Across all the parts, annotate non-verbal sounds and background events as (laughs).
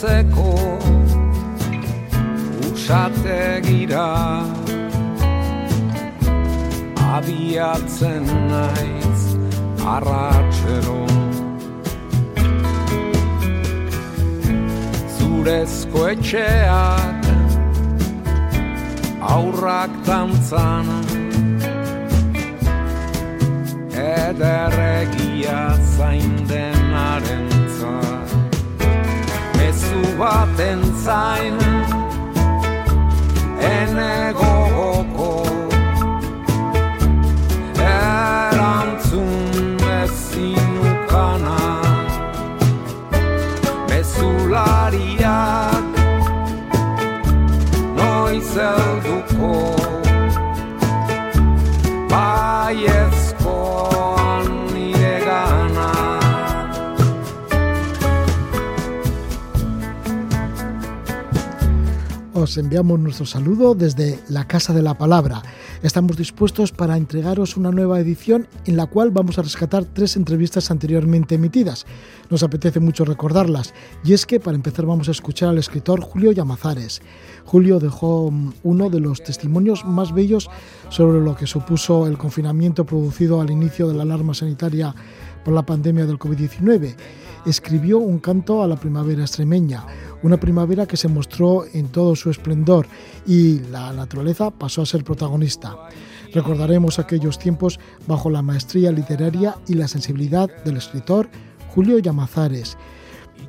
itxasertzeko usate gira abiatzen naiz arratxero zurezko etxeak aurrak tantzan ederregia zain denaren Mezu baten zain ene gogoko Os enviamos nuestro saludo desde la Casa de la Palabra. Estamos dispuestos para entregaros una nueva edición en la cual vamos a rescatar tres entrevistas anteriormente emitidas. Nos apetece mucho recordarlas y es que para empezar vamos a escuchar al escritor Julio Llamazares. Julio dejó mm, uno de los testimonios más bellos sobre lo que supuso el confinamiento producido al inicio de la alarma sanitaria por la pandemia del COVID-19. Escribió un canto a la primavera extremeña, una primavera que se mostró en todo su esplendor y la naturaleza pasó a ser protagonista. Recordaremos aquellos tiempos bajo la maestría literaria y la sensibilidad del escritor Julio Llamazares.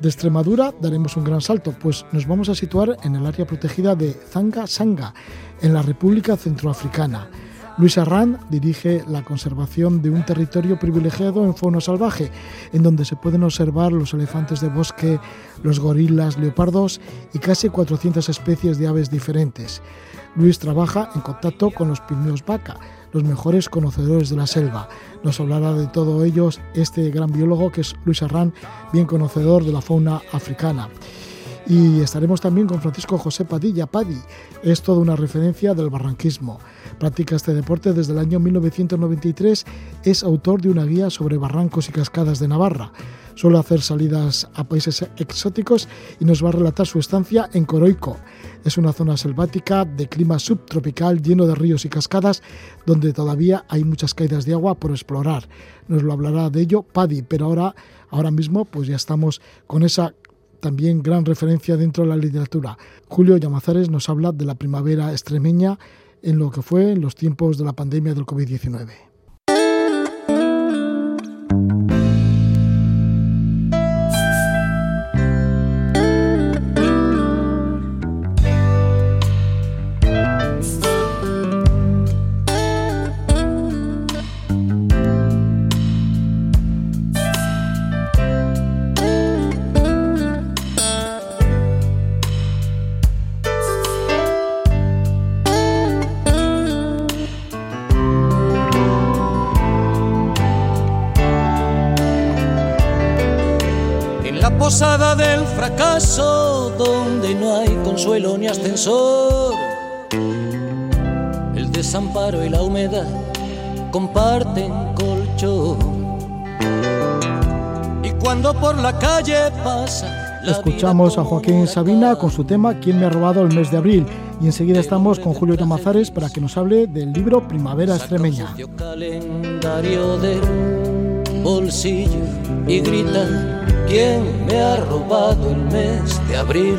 De Extremadura daremos un gran salto, pues nos vamos a situar en el área protegida de Zanga Sanga, en la República Centroafricana. Luis Arrand dirige la conservación de un territorio privilegiado en fauna salvaje, en donde se pueden observar los elefantes de bosque, los gorilas, leopardos y casi 400 especies de aves diferentes. Luis trabaja en contacto con los pigmeos vaca, los mejores conocedores de la selva. Nos hablará de todo ello este gran biólogo que es Luis Arrán, bien conocedor de la fauna africana. Y estaremos también con Francisco José Padilla Padi, es toda una referencia del barranquismo. Practica este deporte desde el año 1993, es autor de una guía sobre barrancos y cascadas de Navarra. Suele hacer salidas a países exóticos y nos va a relatar su estancia en Coroico. Es una zona selvática de clima subtropical lleno de ríos y cascadas donde todavía hay muchas caídas de agua por explorar. Nos lo hablará de ello Paddy, pero ahora, ahora mismo pues ya estamos con esa también gran referencia dentro de la literatura. Julio Llamazares nos habla de la primavera extremeña en lo que fue en los tiempos de la pandemia del COVID-19. Del fracaso donde no hay consuelo ni ascensor. El desamparo y la humedad comparten colchón. Y cuando por la calle pasa. La Escuchamos a Joaquín Sabina con su tema ¿Quién me ha robado el mes de abril? Y enseguida estamos con Julio Tamazares para que nos hable del libro Primavera Extremeña. calendario del bolsillo y gritan ¿Quién me ha robado el mes de abril?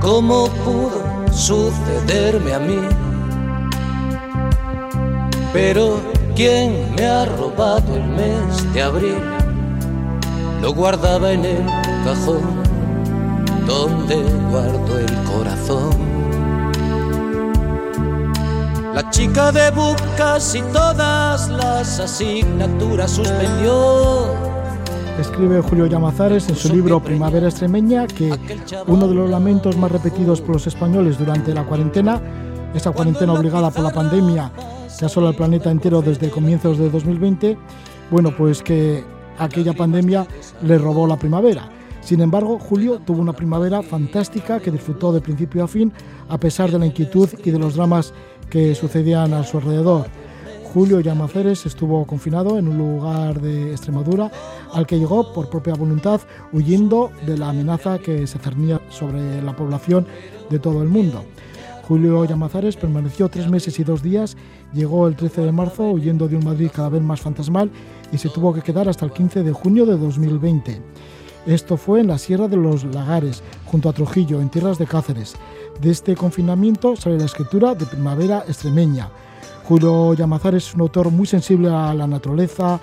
¿Cómo pudo sucederme a mí? Pero ¿quién me ha robado el mes de abril? Lo guardaba en el cajón donde guardo el corazón. Chica de bucas y todas las asignaturas suspendió. Escribe Julio Llamazares en su libro Primavera Extremeña que uno de los lamentos más repetidos por los españoles durante la cuarentena, esa cuarentena obligada por la pandemia que asola el planeta entero desde comienzos de 2020, bueno, pues que aquella pandemia le robó la primavera. Sin embargo, Julio tuvo una primavera fantástica que disfrutó de principio a fin, a pesar de la inquietud y de los dramas que sucedían a su alrededor. Julio Llamaceres estuvo confinado en un lugar de Extremadura al que llegó por propia voluntad huyendo de la amenaza que se cernía sobre la población de todo el mundo. Julio Llamazares permaneció tres meses y dos días, llegó el 13 de marzo huyendo de un Madrid cada vez más fantasmal y se tuvo que quedar hasta el 15 de junio de 2020. Esto fue en la Sierra de los Lagares, junto a Trujillo, en tierras de Cáceres. De este confinamiento sale la escritura de Primavera Extremeña. Julio Llamazares es un autor muy sensible a la naturaleza,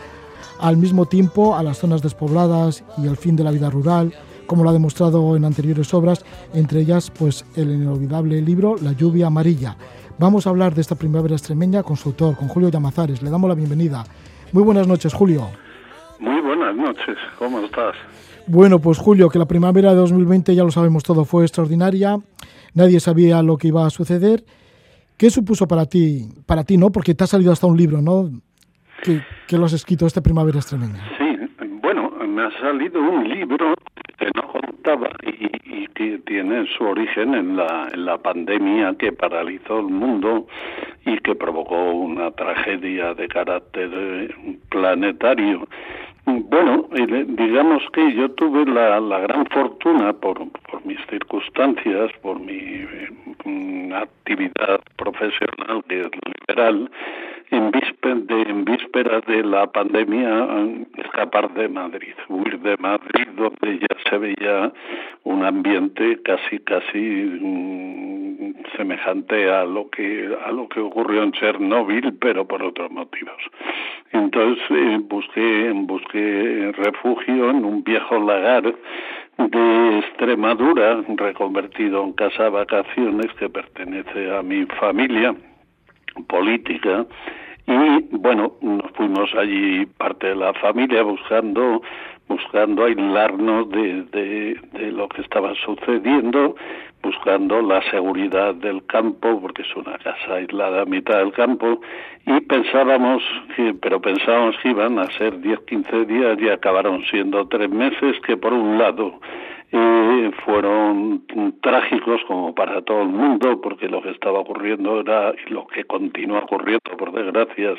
al mismo tiempo a las zonas despobladas y al fin de la vida rural, como lo ha demostrado en anteriores obras, entre ellas pues el inolvidable libro La lluvia amarilla. Vamos a hablar de esta primavera extremeña con su autor, con Julio Llamazares. Le damos la bienvenida. Muy buenas noches, Julio. Muy buenas noches, ¿cómo estás? Bueno, pues Julio, que la primavera de 2020 ya lo sabemos todo, fue extraordinaria. Nadie sabía lo que iba a suceder. ¿Qué supuso para ti? Para ti, ¿no? Porque te ha salido hasta un libro, ¿no? Que, que lo has escrito esta primavera extremeña. Sí, bueno, me ha salido un libro que no contaba y, y que tiene su origen en la, en la pandemia que paralizó el mundo y que provocó una tragedia de carácter planetario. Bueno, digamos que yo tuve la, la gran fortuna por, por mis circunstancias, por mi eh, actividad profesional liberal, en, vísperas de, de la pandemia escapar de Madrid, huir de Madrid donde ya se veía un ambiente casi casi mmm, semejante a lo que a lo que ocurrió en Chernóbil, pero por otros motivos. Entonces eh, busqué busqué refugio en un viejo lagar de Extremadura, reconvertido en casa vacaciones que pertenece a mi familia política. Y bueno nos fuimos allí parte de la familia buscando buscando aislarnos de, de, lo que estaba sucediendo buscando la seguridad del campo porque es una casa aislada a mitad del campo y pensábamos que pero pensábamos que iban a ser 10 15 días y acabaron siendo tres meses que por un lado eh, fueron trágicos como para todo el mundo porque lo que estaba ocurriendo era y lo que continúa ocurriendo por desgracia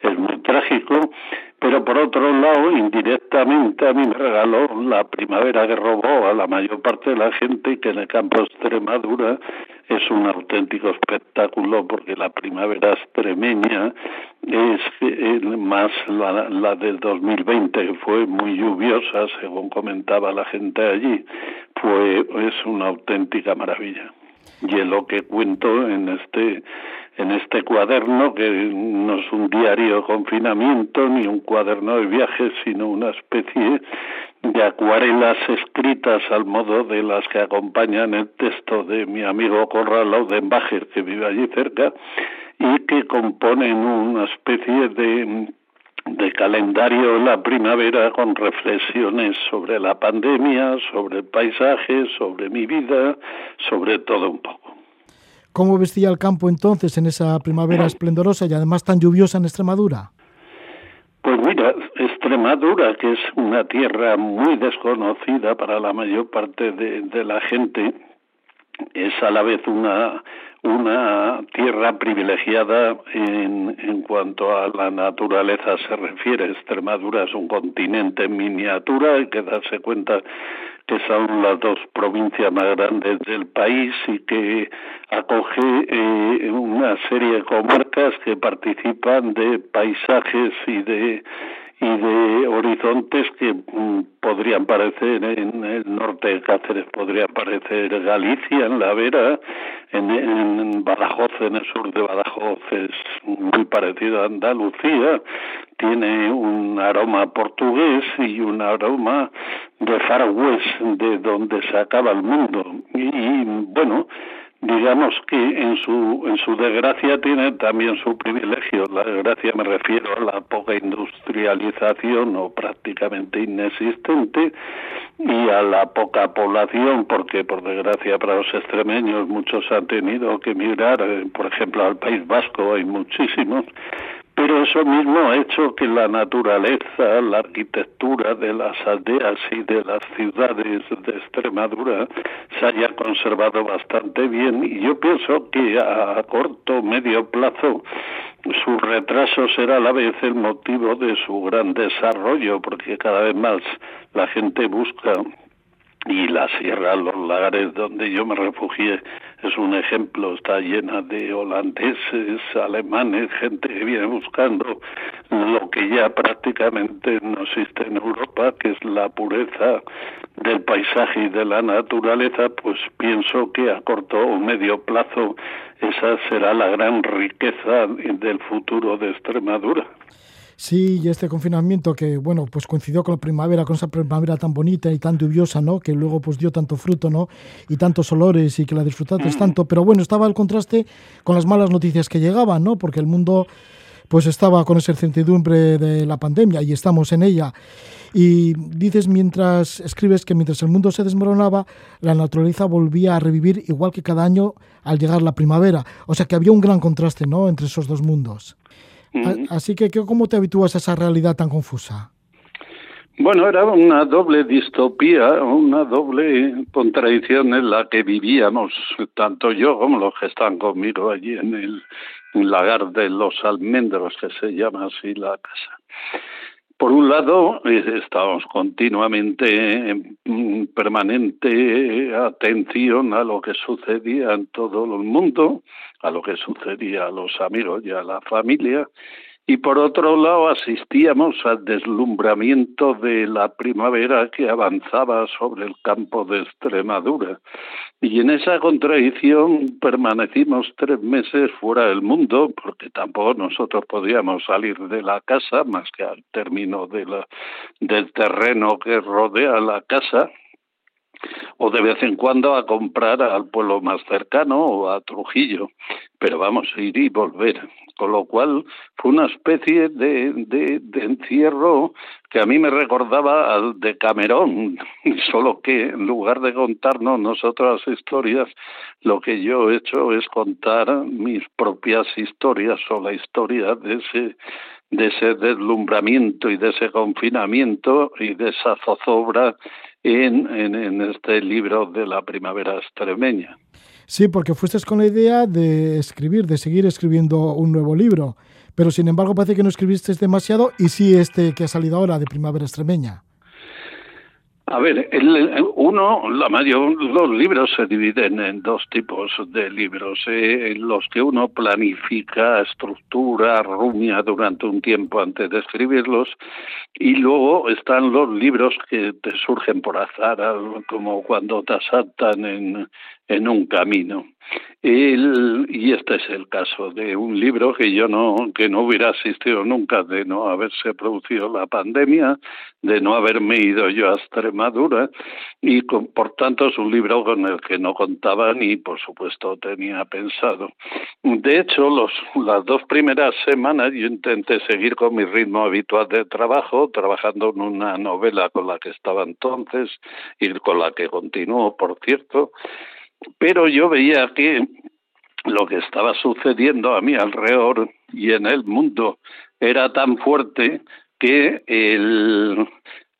es muy trágico. Pero por otro lado indirectamente a mí me regaló la primavera que robó a la mayor parte de la gente que en el campo de Extremadura es un auténtico espectáculo porque la primavera extremeña es eh, más la, la del 2020 que fue muy lluviosa según comentaba la gente allí fue es una auténtica maravilla. Y es lo que cuento en este en este cuaderno que no es un diario de confinamiento ni un cuaderno de viajes sino una especie de acuarelas escritas al modo de las que acompañan el texto de mi amigo Corral Laudenbacher que vive allí cerca y que componen una especie de de calendario la primavera con reflexiones sobre la pandemia, sobre el paisaje, sobre mi vida, sobre todo un poco. ¿Cómo vestía el campo entonces en esa primavera (clears throat) esplendorosa y además tan lluviosa en Extremadura? Extremadura, que es una tierra muy desconocida para la mayor parte de, de la gente, es a la vez una una tierra privilegiada en, en cuanto a la naturaleza se refiere. Extremadura es un continente en miniatura, hay que darse cuenta que son las dos provincias más grandes del país y que acoge eh, una serie de comarcas que participan de paisajes y de y de horizontes que mm, podrían parecer en el norte de Cáceres, podría parecer Galicia, en La Vera, en, Badajoz, en el sur de Badajoz es muy parecido a Andalucía, tiene un aroma portugués y un aroma de Far West, de donde se acaba el mundo. Y bueno, digamos que en su en su desgracia tiene también su privilegio. La desgracia me refiero a la poca industrialización o prácticamente inexistente y a la poca población porque por desgracia para los extremeños muchos han tenido que emigrar eh, por ejemplo al País Vasco hay muchísimos pero eso mismo ha hecho que la naturaleza, la arquitectura de las aldeas y de las ciudades de Extremadura se haya conservado bastante bien. Y yo pienso que a corto o medio plazo su retraso será a la vez el motivo de su gran desarrollo, porque cada vez más la gente busca y la sierra, los lagares donde yo me refugié, es un ejemplo, está llena de holandeses, alemanes, gente que viene buscando lo que ya prácticamente no existe en Europa, que es la pureza del paisaje y de la naturaleza, pues pienso que a corto o medio plazo esa será la gran riqueza del futuro de Extremadura. Sí, y este confinamiento que, bueno, pues coincidió con la primavera, con esa primavera tan bonita y tan lluviosa, ¿no? Que luego pues dio tanto fruto, ¿no? Y tantos olores y que la disfrutaste mm. tanto. Pero bueno, estaba el contraste con las malas noticias que llegaban, ¿no? Porque el mundo pues estaba con esa incertidumbre de la pandemia y estamos en ella. Y dices mientras escribes que mientras el mundo se desmoronaba, la naturaleza volvía a revivir igual que cada año al llegar la primavera. O sea que había un gran contraste, ¿no? Entre esos dos mundos. Así que, ¿cómo te habitúas a esa realidad tan confusa? Bueno, era una doble distopía, una doble contradicción en la que vivíamos, tanto yo como los que están conmigo allí en el lagar de los almendros, que se llama así la casa. Por un lado, estábamos continuamente en permanente atención a lo que sucedía en todo el mundo, a lo que sucedía a los amigos y a la familia, y por otro lado asistíamos al deslumbramiento de la primavera que avanzaba sobre el campo de Extremadura. Y en esa contradicción permanecimos tres meses fuera del mundo, porque tampoco nosotros podíamos salir de la casa más que al término del terreno que rodea la casa o de vez en cuando a comprar al pueblo más cercano o a Trujillo, pero vamos a ir y volver. Con lo cual fue una especie de, de, encierro que a mí me recordaba al de Camerón, (laughs) solo que en lugar de contarnos nosotras historias, lo que yo he hecho es contar mis propias historias o la historia de ese de ese deslumbramiento y de ese confinamiento y de esa zozobra en, este libro de la primavera extremeña. Sí, porque fuiste con la idea de escribir, de seguir escribiendo un nuevo libro, pero sin embargo parece que no escribiste demasiado y sí este que ha salido ahora de primavera extremeña. A ver, el, uno, la mayor, los libros se dividen en dos tipos de libros, eh, los que uno planifica, estructura, rumia durante un tiempo antes de escribirlos, y luego están los libros que te surgen por azar, como cuando te asaltan en, en un camino. Y este es el caso de un libro que yo no, que no hubiera asistido nunca de no haberse producido la pandemia, de no haberme ido yo a Extremadura, y por tanto es un libro con el que no contaba ni por supuesto tenía pensado. De hecho, las dos primeras semanas yo intenté seguir con mi ritmo habitual de trabajo, trabajando en una novela con la que estaba entonces y con la que continúo, por cierto, pero yo veía que lo que estaba sucediendo a mi alrededor y en el mundo era tan fuerte que el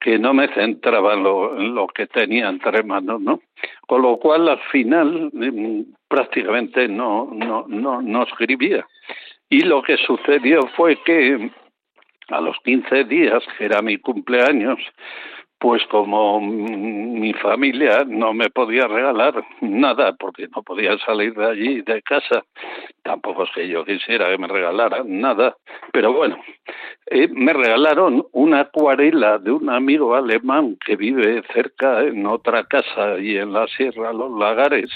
que no me centraba en lo, que tenía entre manos, ¿no? Con lo cual al final mm, prácticamente no, no, no, no escribía. Y lo que sucedió fue que a los 15 días, que era mi cumpleaños, pues como mi familia no me podía regalar nada porque no podía salir de allí de casa tampoco es que yo quisiera que me regalaran nada pero bueno eh, me regalaron una acuarela de un amigo alemán que vive cerca en otra casa y en la Sierra Los Lagares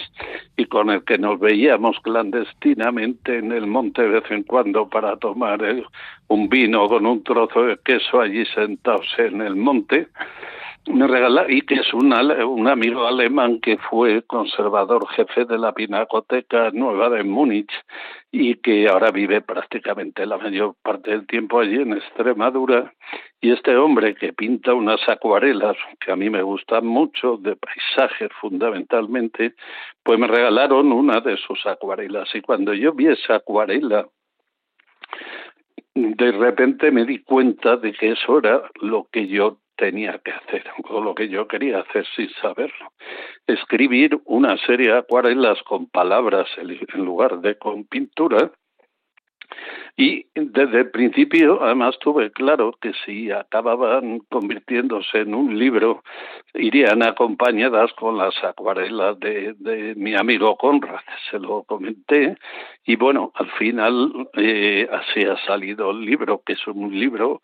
y con el que nos veíamos clandestinamente en el monte de vez en cuando para tomar un vino con un trozo de queso allí sentados en el monte me regala y que es un, un amigo alemán que fue conservador jefe de la Pinacoteca Nueva de Múnich y que ahora vive prácticamente la mayor parte del tiempo allí en Extremadura. Y este hombre que pinta unas acuarelas que a mí me gustan mucho de paisajes fundamentalmente pues me regalaron una de sus acuarelas. Y cuando yo vi esa acuarela de repente me di cuenta de que eso era lo que yo tenía que hacer, (laughs) o lo que yo quería hacer sin saberlo. Escribir una serie de acuarelas con palabras en lugar de con pintura, Y desde el principio, además, tuve claro que si acababan convirtiéndose en un libro, irían acompañadas con las acuarelas de, de mi amigo Conrad. Se lo comenté. Y bueno, al final eh, así ha salido el libro, que es un libro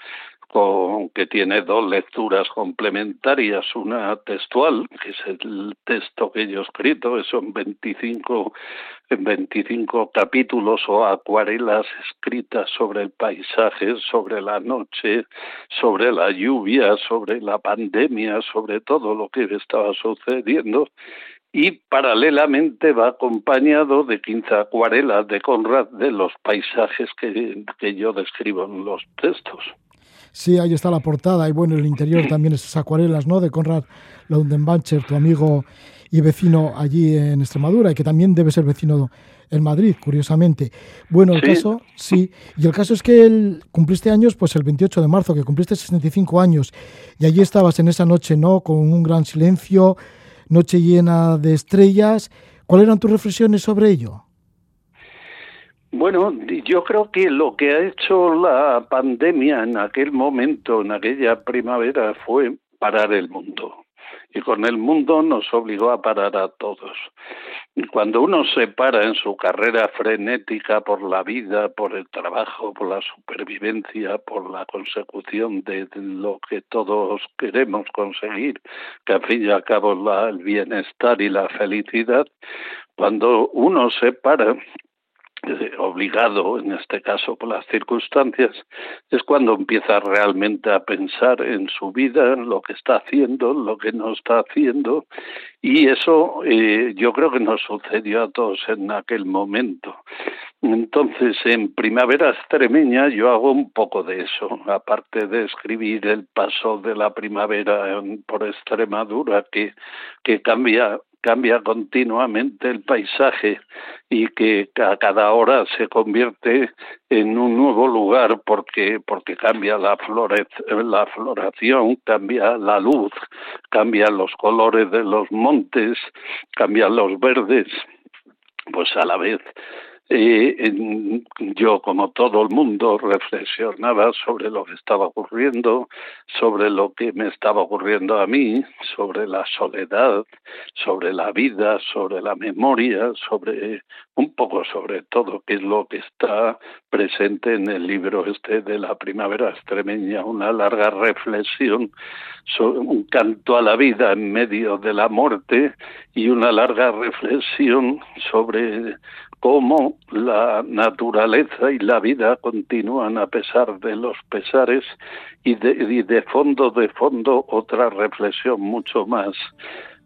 con, que tiene dos lecturas complementarias, una textual, que es el texto que yo he escrito, son 25, 25 capítulos o acuarelas escritas sobre el paisaje, sobre la noche, sobre la lluvia, sobre la pandemia, sobre todo lo que estaba sucediendo, y paralelamente va acompañado de 15 acuarelas de Conrad de los paisajes que, que yo describo en los textos. Sí, ahí está la portada y bueno, el interior también esas acuarelas, ¿no? De Conrad Laundenbancher, tu amigo y vecino allí en Extremadura y que también debe ser vecino en Madrid, curiosamente. Bueno, el caso, sí, y el caso es que él, cumpliste años pues el 28 de marzo, que cumpliste 65 años y allí estabas en esa noche, ¿no? Con un gran silencio, noche llena de estrellas. ¿Cuáles eran tus reflexiones sobre ello? Bueno, yo creo que lo que ha hecho la pandemia en aquel momento, en aquella primavera, fue parar el mundo. Y con el mundo nos obligó a parar a todos. Cuando uno se para en su carrera frenética por la vida, por el trabajo, por la supervivencia, por la consecución de lo que todos queremos conseguir, que al fin y al cabo la, el bienestar y la felicidad, cuando uno se para obligado, en este caso por las circunstancias, es cuando empieza realmente a pensar en su vida, en lo que está haciendo, en lo que no está haciendo, y eso eh, yo creo que nos sucedió a todos en aquel momento. Entonces, en Primavera Extremeña yo hago un poco de eso, aparte de escribir el paso de la primavera por Extremadura, que, que cambia cambia continuamente el paisaje y que a cada hora se convierte en un nuevo lugar porque porque cambia la la floración, cambia la luz, cambian los colores de los montes, cambian los verdes, pues a la vez eh, yo, como todo el mundo, reflexionaba sobre lo que estaba ocurriendo, sobre lo que me estaba ocurriendo a mí, sobre la soledad, sobre la vida, sobre la memoria, sobre un poco sobre todo, que es lo que está presente en el libro este de la primavera extremeña, una larga reflexión un canto a la vida en medio de la muerte y una larga reflexión sobre cómo la naturaleza y la vida continúan a pesar de los pesares y de, fondo, de fondo, otra reflexión mucho más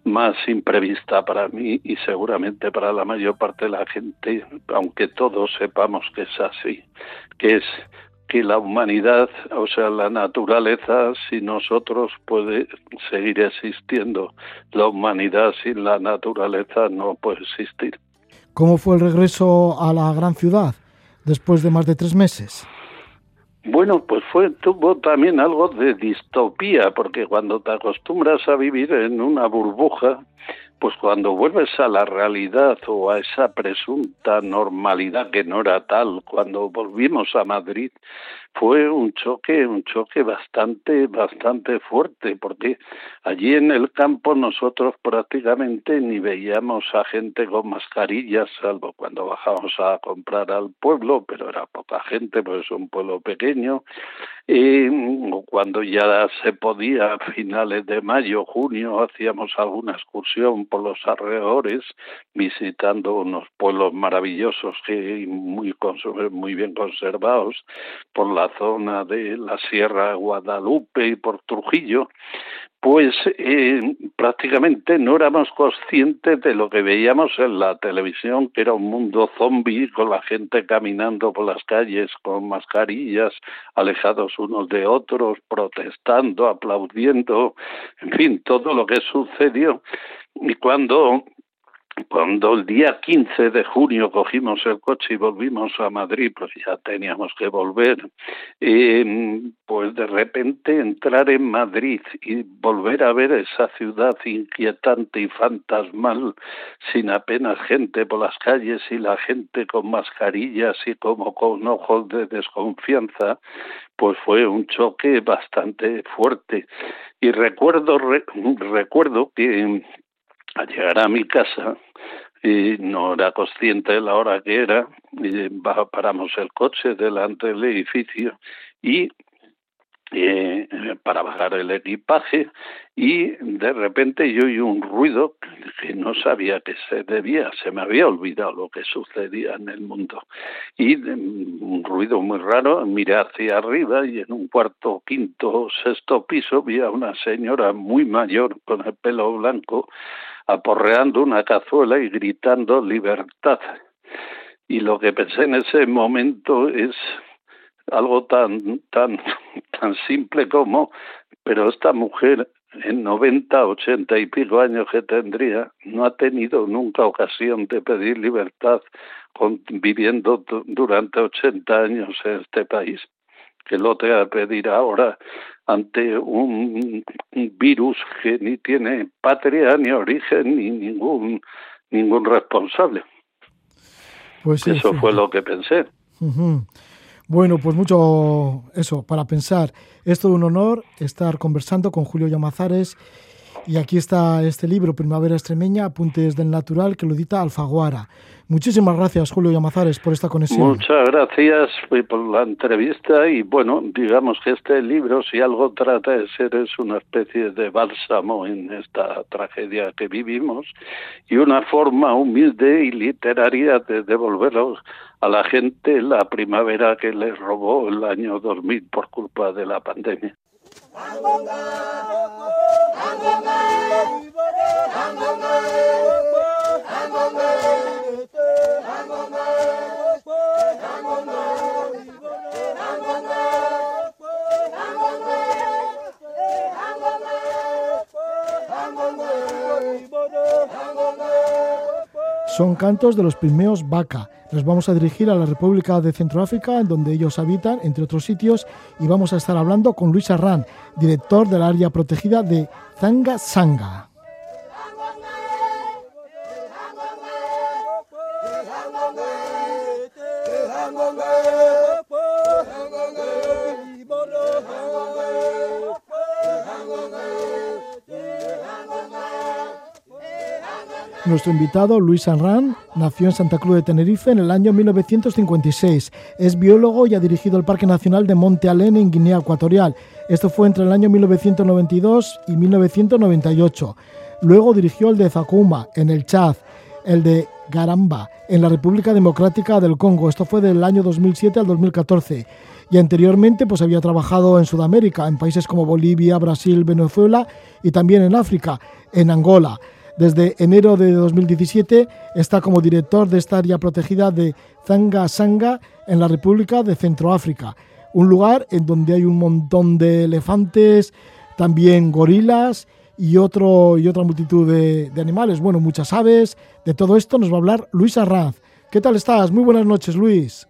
más imprevista para mí y seguramente para la mayor parte de la gente, aunque todos sepamos que es así, que es que la humanidad, o sea, la naturaleza, sin nosotros puede seguir existiendo. La humanidad sin la naturaleza no puede existir. ¿Cómo fue el regreso a la gran ciudad después de más de tres meses? Bueno, pues fue tuvo también algo de distopía, porque cuando te acostumbras a vivir en una burbuja, pues cuando vuelves a la realidad o a esa presunta normalidad que no era tal, cuando volvimos a Madrid, fue un choque, un choque bastante, bastante fuerte, porque allí en el campo nosotros prácticamente ni veíamos a gente con mascarillas, salvo cuando bajábamos a comprar al pueblo, pero era poca gente, pues es un pueblo pequeño, y cuando ya se podía, a finales de mayo, junio, hacíamos alguna excursión por los alrededores, visitando unos pueblos maravillosos que muy, muy bien conservados por la zona de la Sierra Guadalupe y por Trujillo, pues eh, prácticamente no éramos conscientes de lo que veíamos en la televisión, que era un mundo zombie con la gente caminando por las calles con mascarillas, alejados unos de otros, protestando, aplaudiendo, en fin, todo lo que sucedió. Y cuando cuando el día 15 de junio cogimos el coche y volvimos a Madrid, pues ya teníamos que volver, eh, pues de repente entrar en Madrid y volver a ver esa ciudad inquietante y fantasmal, sin apenas gente por las calles y la gente con mascarillas y como con ojos de desconfianza, pues fue un choque bastante fuerte. Y recuerdo, recuerdo que al llegar a mi casa y no era consciente de la hora que era, y paramos el coche delante del edificio y eh, para bajar el equipaje y de repente yo oí un ruido que no sabía que se debía, se me había olvidado lo que sucedía en el mundo y un ruido muy raro, miré hacia arriba y en un cuarto, quinto, sexto piso vi a una señora muy mayor con el pelo blanco aporreando una cazuela y gritando libertad. Y lo que pensé en ese momento es algo tan, tan, tan simple como, pero esta mujer en 90, 80 y pico años que tendría, no ha tenido nunca ocasión de pedir libertad viviendo durante 80 años en este país. Que lo tenga que pedir ahora ante un, virus que ni tiene patria, ni origen, ni ningún, ningún responsable. Pues Eso fue lo que pensé. Bueno, pues mucho eso para pensar. Es todo un honor estar conversando con Julio Llamazares y aquí está este libro, Primavera Extremeña, Apuntes del Natural, que lo edita Alfaguara. Muchísimas gracias, Julio Llamazares, por esta conexión. Muchas gracias por la entrevista y bueno, digamos que este libro, si algo trata de ser, es una especie de bálsamo en esta tragedia que vivimos y una forma humilde y literaria de devolver a la gente la primavera que les robó el año 2000 por culpa de la pandemia. Angonga! Angonga! Angonga! Angonga! Angonga! Angonga! Angonga! Angonga! Angonga! Son cantos de los pigmeos Vaca. Nos vamos a dirigir a la República de Centroáfrica, en donde ellos habitan, entre otros sitios, y vamos a estar hablando con Luis Arran, director del área protegida de Zanga Sanga. Nuestro invitado, Luis Arran, nació en Santa Cruz de Tenerife en el año 1956. Es biólogo y ha dirigido el Parque Nacional de Monte Alén en Guinea Ecuatorial. Esto fue entre el año 1992 y 1998. Luego dirigió el de Zakuma en el Chad, el de Garamba en la República Democrática del Congo. Esto fue del año 2007 al 2014. Y anteriormente pues había trabajado en Sudamérica, en países como Bolivia, Brasil, Venezuela y también en África, en Angola. Desde enero de 2017 está como director de esta área protegida de Zanga Sanga en la República de Centroáfrica, un lugar en donde hay un montón de elefantes, también gorilas y, otro, y otra multitud de, animales, bueno, muchas aves. De todo esto nos va a hablar Luis Arraz. ¿Qué tal estás? Muy buenas noches, Luis.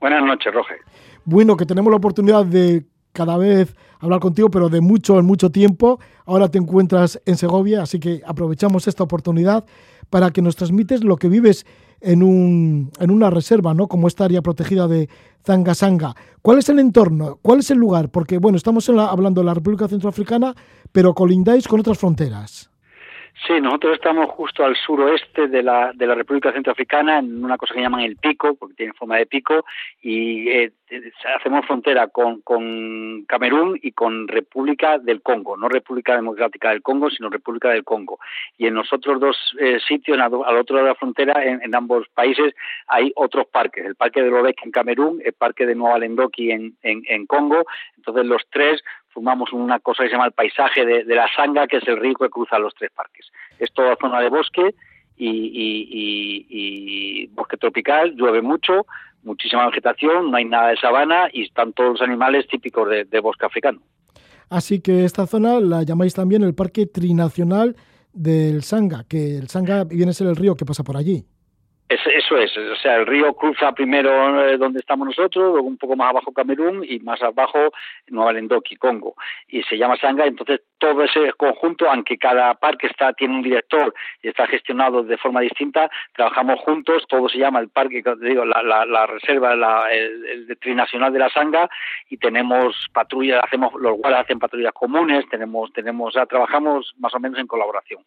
Buenas noches, Roger. Bueno, que tenemos la oportunidad de cada vez hablar contigo, pero de mucho en mucho tiempo. Ahora te encuentras en Segovia, así que aprovechamos esta oportunidad para que nos transmites lo que vives en, un, en una reserva, ¿no? Como esta área protegida de Zangasanga. ¿Cuál es el entorno? ¿Cuál es el lugar? Porque, bueno, estamos hablando de la República Centroafricana, pero colindáis con otras fronteras. Sí, nosotros estamos justo al suroeste de la, de la República Centroafricana, en una cosa que llaman el pico, porque tiene forma de pico, y eh, hacemos frontera con, con Camerún y con República del Congo, no República Democrática del Congo, sino República del Congo. Y en los otros dos eh, sitios, al otro lado de la frontera, en, ambos países, hay otros parques. El Parque de Lobek en Camerún, el Parque de Nueva Lendoki en, en, en Congo. Entonces los tres formamos una cosa que se llama el paisaje de, la Sanga, que es el río que cruza los tres parques. Es toda zona de bosque y, bosque tropical, llueve mucho, muchísima vegetación, no hay nada de sabana y están todos los animales típicos de, bosque africano. Así que esta zona la llamáis también el Parque Trinacional del Sanga, que el Sanga viene a ser el río que pasa por allí. Eso es, o sea, el río cruza primero eh, donde estamos nosotros, luego un poco más abajo Camerún y más abajo Nueva Lendoki, Congo, y se llama Sanga, entonces todo ese conjunto, aunque cada parque está tiene un director y está gestionado de forma distinta, trabajamos juntos, todo se llama el parque, digo, la, reserva, la, el, trinacional de la Sanga, y tenemos patrullas, hacemos, los guardas hacen patrullas comunes, tenemos, tenemos, trabajamos más o menos en colaboración.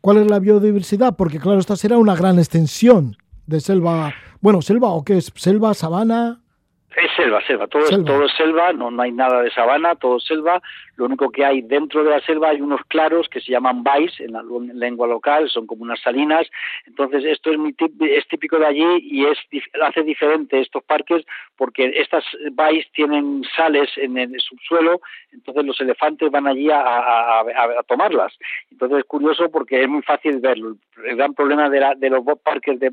¿Cuál es la biodiversidad? Porque claro, esta será una gran extensión de selva, bueno, selva o qué es, selva, sabana. Es selva, selva, todo, Es, todo es selva, no, no hay nada de sabana, todo es selva. Lo único que hay dentro de la selva hay unos claros que se llaman bais en la lengua local, son como unas salinas. Entonces, esto es, muy es típico de allí y es hace diferente estos parques porque estas bais tienen sales en el subsuelo, entonces los elefantes van allí a, a, a, tomarlas. Entonces, es curioso porque es muy fácil verlo. El gran problema de, la, de los parques de,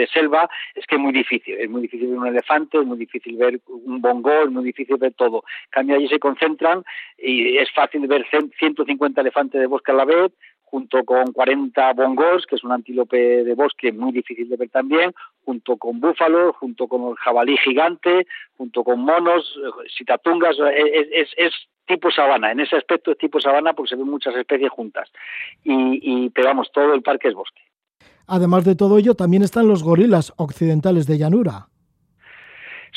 de selva es que es muy difícil. Es muy difícil ver un elefante, muy difícil ver un bongo, es muy difícil ver todo. En cambio, allí se concentran y es fácil ver 150 elefantes de bosque a la vez, junto con 40 bongos, que es un antílope de bosque muy difícil de ver también, junto con búfalos, junto con el jabalí gigante, junto con monos, sitatungas, es, es, es tipo sabana, en ese aspecto es tipo sabana porque se ven muchas especies juntas. Y, pero vamos, todo el parque es bosque. Además de todo ello, también están los gorilas occidentales de llanura.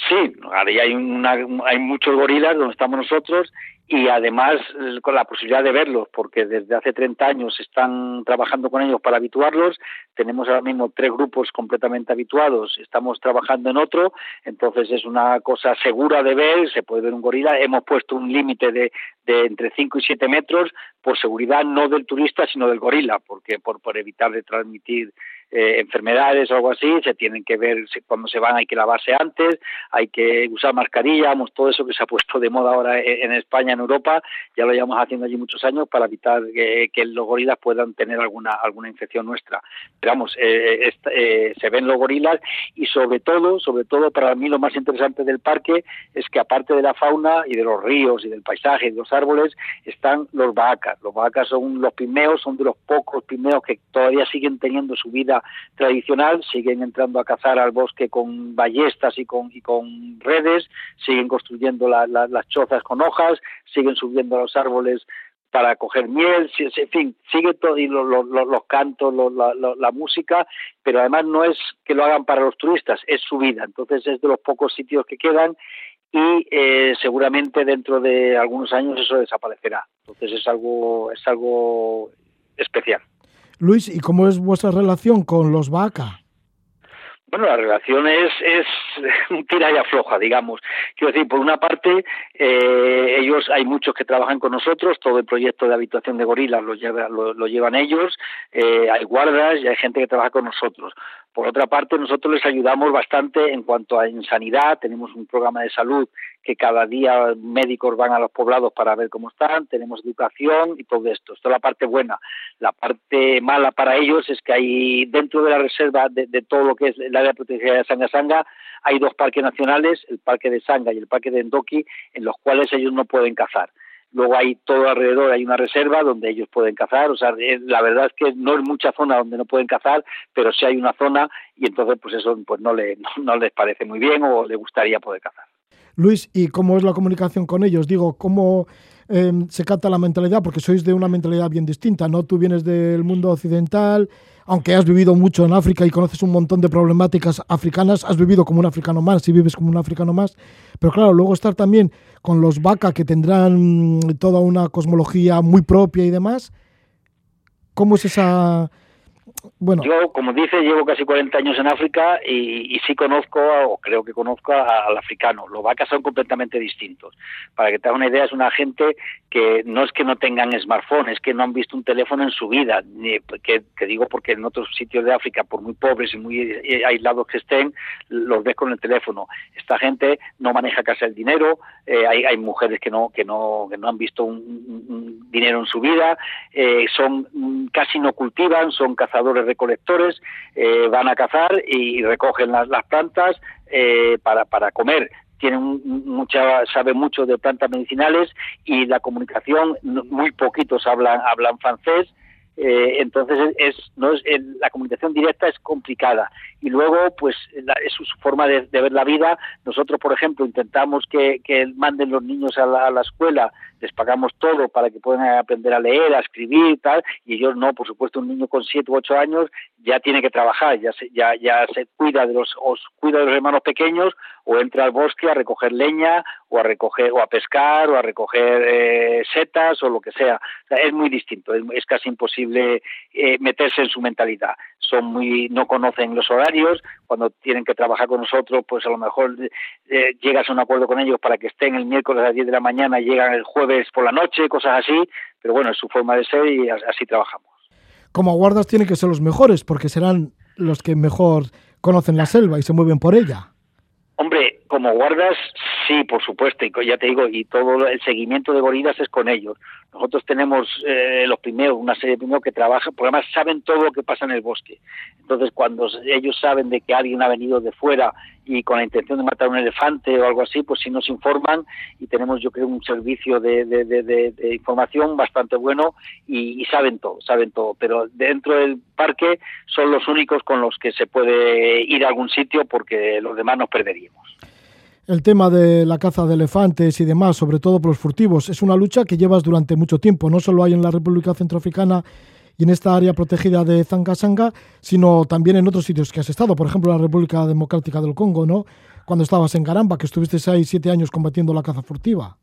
Sí, ahí hay, una, hay muchos gorilas donde estamos nosotros y además con la posibilidad de verlos, porque desde hace 30 años están trabajando con ellos para habituarlos. Tenemos ahora mismo tres grupos completamente habituados, estamos trabajando en otro, entonces es una cosa segura de ver, se puede ver un gorila. Hemos puesto un límite de, entre 5 y 7 metros por seguridad no del turista, sino del gorila, porque por, por evitar de transmitir eh, enfermedades o algo así, se tienen que ver cuando se van, hay que lavarse antes, hay que usar mascarilla, todo eso que se ha puesto de moda ahora en España, en Europa, ya lo llevamos haciendo allí muchos años para evitar que, los gorilas puedan tener alguna alguna infección nuestra. Pero vamos, eh, eh, se ven los gorilas y sobre todo, sobre todo para mí lo más interesante del parque es que aparte de la fauna y de los ríos y del paisaje y de los árboles, están los vacas. Los vacas son los pimeos, son de los pocos pimeos que todavía siguen teniendo su vida tradicional, siguen entrando a cazar al bosque con ballestas y con, y con redes, siguen construyendo las chozas con hojas, siguen subiendo a los árboles para coger miel, en fin, sigue todo y los cantos, la, música, pero además no es que lo hagan para los turistas, es su vida. Entonces es de los pocos sitios que quedan y eh, seguramente dentro de algunos años eso desaparecerá. Entonces es algo es algo especial. Luis, ¿y cómo es vuestra relación con los vaca? Bueno, la relación es, es (laughs) tira y digamos. Quiero decir, por una parte, eh, ellos, hay muchos que trabajan con nosotros, todo el proyecto de habitación de gorilas lo, lleva, lo, lo llevan ellos, eh, hay guardas y hay gente que trabaja con nosotros. Por otra parte, nosotros les ayudamos bastante en cuanto a en sanidad, tenemos un programa de salud que cada día médicos van a los poblados para ver cómo están, tenemos educación y todo esto. Esto es la parte buena. La parte mala para ellos es que hay dentro de la reserva de, de todo lo que es el área protegida de Sanga Sanga, hay dos parques nacionales, el parque de Sanga y el parque de Endoki, en los cuales ellos no pueden cazar luego hay todo alrededor, hay una reserva donde ellos pueden cazar, o sea, la verdad es que no es mucha zona donde no pueden cazar, pero sí hay una zona y entonces pues eso pues no, le, (laughs) no, les parece muy bien o le gustaría poder cazar. Luis, ¿y cómo es la comunicación con ellos? Digo, ¿cómo eh, se capta la mentalidad? Porque sois de una mentalidad bien distinta, ¿no? Tú vienes del mundo occidental, aunque has vivido mucho en África y conoces un montón de problemáticas africanas, has vivido como un africano más y vives como un africano más, pero claro, luego estar también con los vaca que tendrán toda una cosmología muy propia y demás, ¿cómo es esa Yo, como dice, llevo casi 40 años en África y, sí conozco, o creo que conozco al africano. Los vacas son completamente distintos. Para que te hagas una idea, es una gente que no es que no tengan smartphone, es que no han visto un teléfono en su vida. que, digo porque en otros sitios de África, por muy pobres y muy eh, aislados que estén, los ves con el teléfono. Esta gente no maneja casi el dinero, eh, hay, hay, mujeres que no, que no, que no han visto un, dinero en su vida, eh, son casi no cultivan, son cazadores recolectores, eh, van a cazar y recogen las, plantas eh, para, para comer. Tienen mucha sabe mucho de plantas medicinales y la comunicación muy poquitos hablan hablan francés Eh, entonces es, no es, la comunicación directa es complicada. Y luego pues es su forma de, ver la vida. Nosotros por ejemplo intentamos que, manden los niños a la, escuela les pagamos todo para que puedan aprender a leer a escribir tal y ellos no por supuesto un niño con siete u ocho años ya tiene que trabajar ya se, ya ya se cuida de los os cuida de los hermanos pequeños o entra al bosque a recoger leña o a recoger o a pescar o a recoger eh, setas o lo que sea. es muy distinto, es, casi imposible eh, meterse en su mentalidad. Muy no conocen los horarios, cuando tienen que trabajar con nosotros, pues a lo mejor eh, llegas a un acuerdo con ellos para que estén el miércoles a las 10 de la mañana y llegan el jueves por la noche, cosas así, pero bueno, es su forma de ser y así trabajamos. Como guardas tienen que ser los mejores porque serán los que mejor conocen la selva y se mueven por ella. Hombre, como guardas, sí, por supuesto, y ya te digo, y todo el seguimiento de gorilas es con ellos. Nosotros tenemos eh, los primeros, una serie de primeros que trabajan, porque además saben todo lo que pasa en el bosque. Entonces, cuando ellos saben de que alguien ha venido de fuera y con la intención de matar un elefante o algo así, pues sí nos informan y tenemos, yo creo, un servicio de, de, información bastante bueno y, y, saben todo, saben todo. Pero dentro del parque son los únicos con los que se puede ir a algún sitio porque los demás nos perderíamos el tema de la caza de elefantes y demás, sobre todo por los furtivos, es una lucha que llevas durante mucho tiempo. No solo hay en la República Centroafricana y en esta área protegida de Zanga-Sanga, sino también en otros sitios que has estado, por ejemplo, la República Democrática del Congo, ¿no? Cuando estabas en Garamba, que estuviste seis, siete años combatiendo la caza furtiva.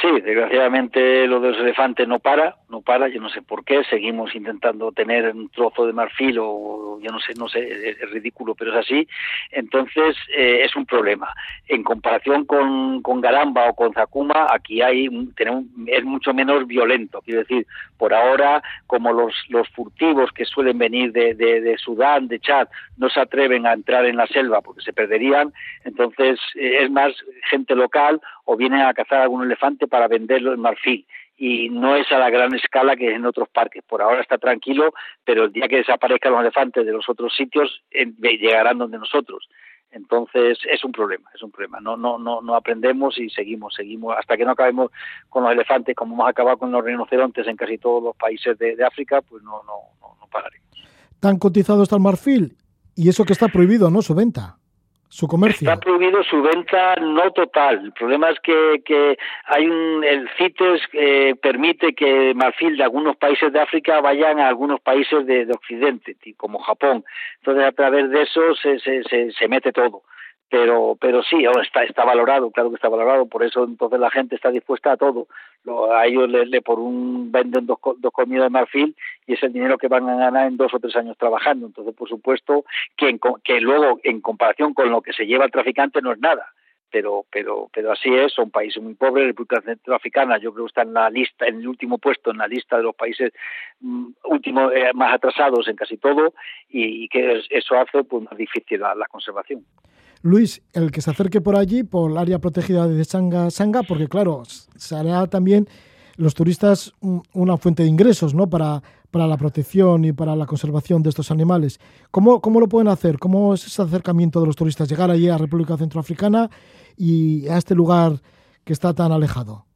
Sí, desgraciadamente lo de los elefantes no para, no para, yo no sé por qué, seguimos intentando tener un trozo de marfil o yo no sé, no sé, es, ridículo, pero es así, entonces eh, es un problema. En comparación con, con Garamba o con Zakuma, aquí hay tenemos, es mucho menos violento, quiero decir, por ahora, como los, los furtivos que suelen venir de, de, de Sudán, de Chad, no se atreven a entrar en la selva porque se perderían, entonces eh, es más gente local o vienen a cazar algún elefante para venderlo en marfil y no es a la gran escala que es en otros parques. Por ahora está tranquilo, pero el día que desaparezcan los elefantes de los otros sitios llegarán donde nosotros. Entonces es un problema, es un problema. No, no, no, no aprendemos y seguimos, seguimos hasta que no acabemos con los elefantes, como hemos acabado con los rinocerontes en casi todos los países de, África, pues no, no, no, no pararemos. Tan cotizado está el marfil y eso que está prohibido, ¿no? Su venta su comercio. Está prohibido su venta no total. El problema es que, que hay un, el CITES eh, permite que marfil de algunos países de África vayan a algunos países de, de Occidente, como Japón. Entonces, a través de eso se, se, se mete todo pero pero sí está está valorado claro que está valorado por eso entonces la gente está dispuesta a todo. A ellos le, por un venden dos, dos comidas de marfil y es el dinero que van a ganar en dos o tres años trabajando. Entonces por supuesto que que luego en comparación con lo que se lleva el traficante no es nada. Pero pero pero así es son países muy pobres. República Centroafricana yo creo que está en la lista en el último puesto en la lista de los países mm, últimos eh, más atrasados en casi todo y, que eso hace pues más difícil la conservación Luis, el que se acerque por allí, por el área protegida de Sanga, Sanga porque claro, será también los turistas una fuente de ingresos, ¿no? Para, para la protección y para la conservación de estos animales. ¿Cómo, ¿Cómo lo pueden hacer? ¿Cómo es ese acercamiento de los turistas? Llegar allí a República Centroafricana y a este lugar que está tan alejado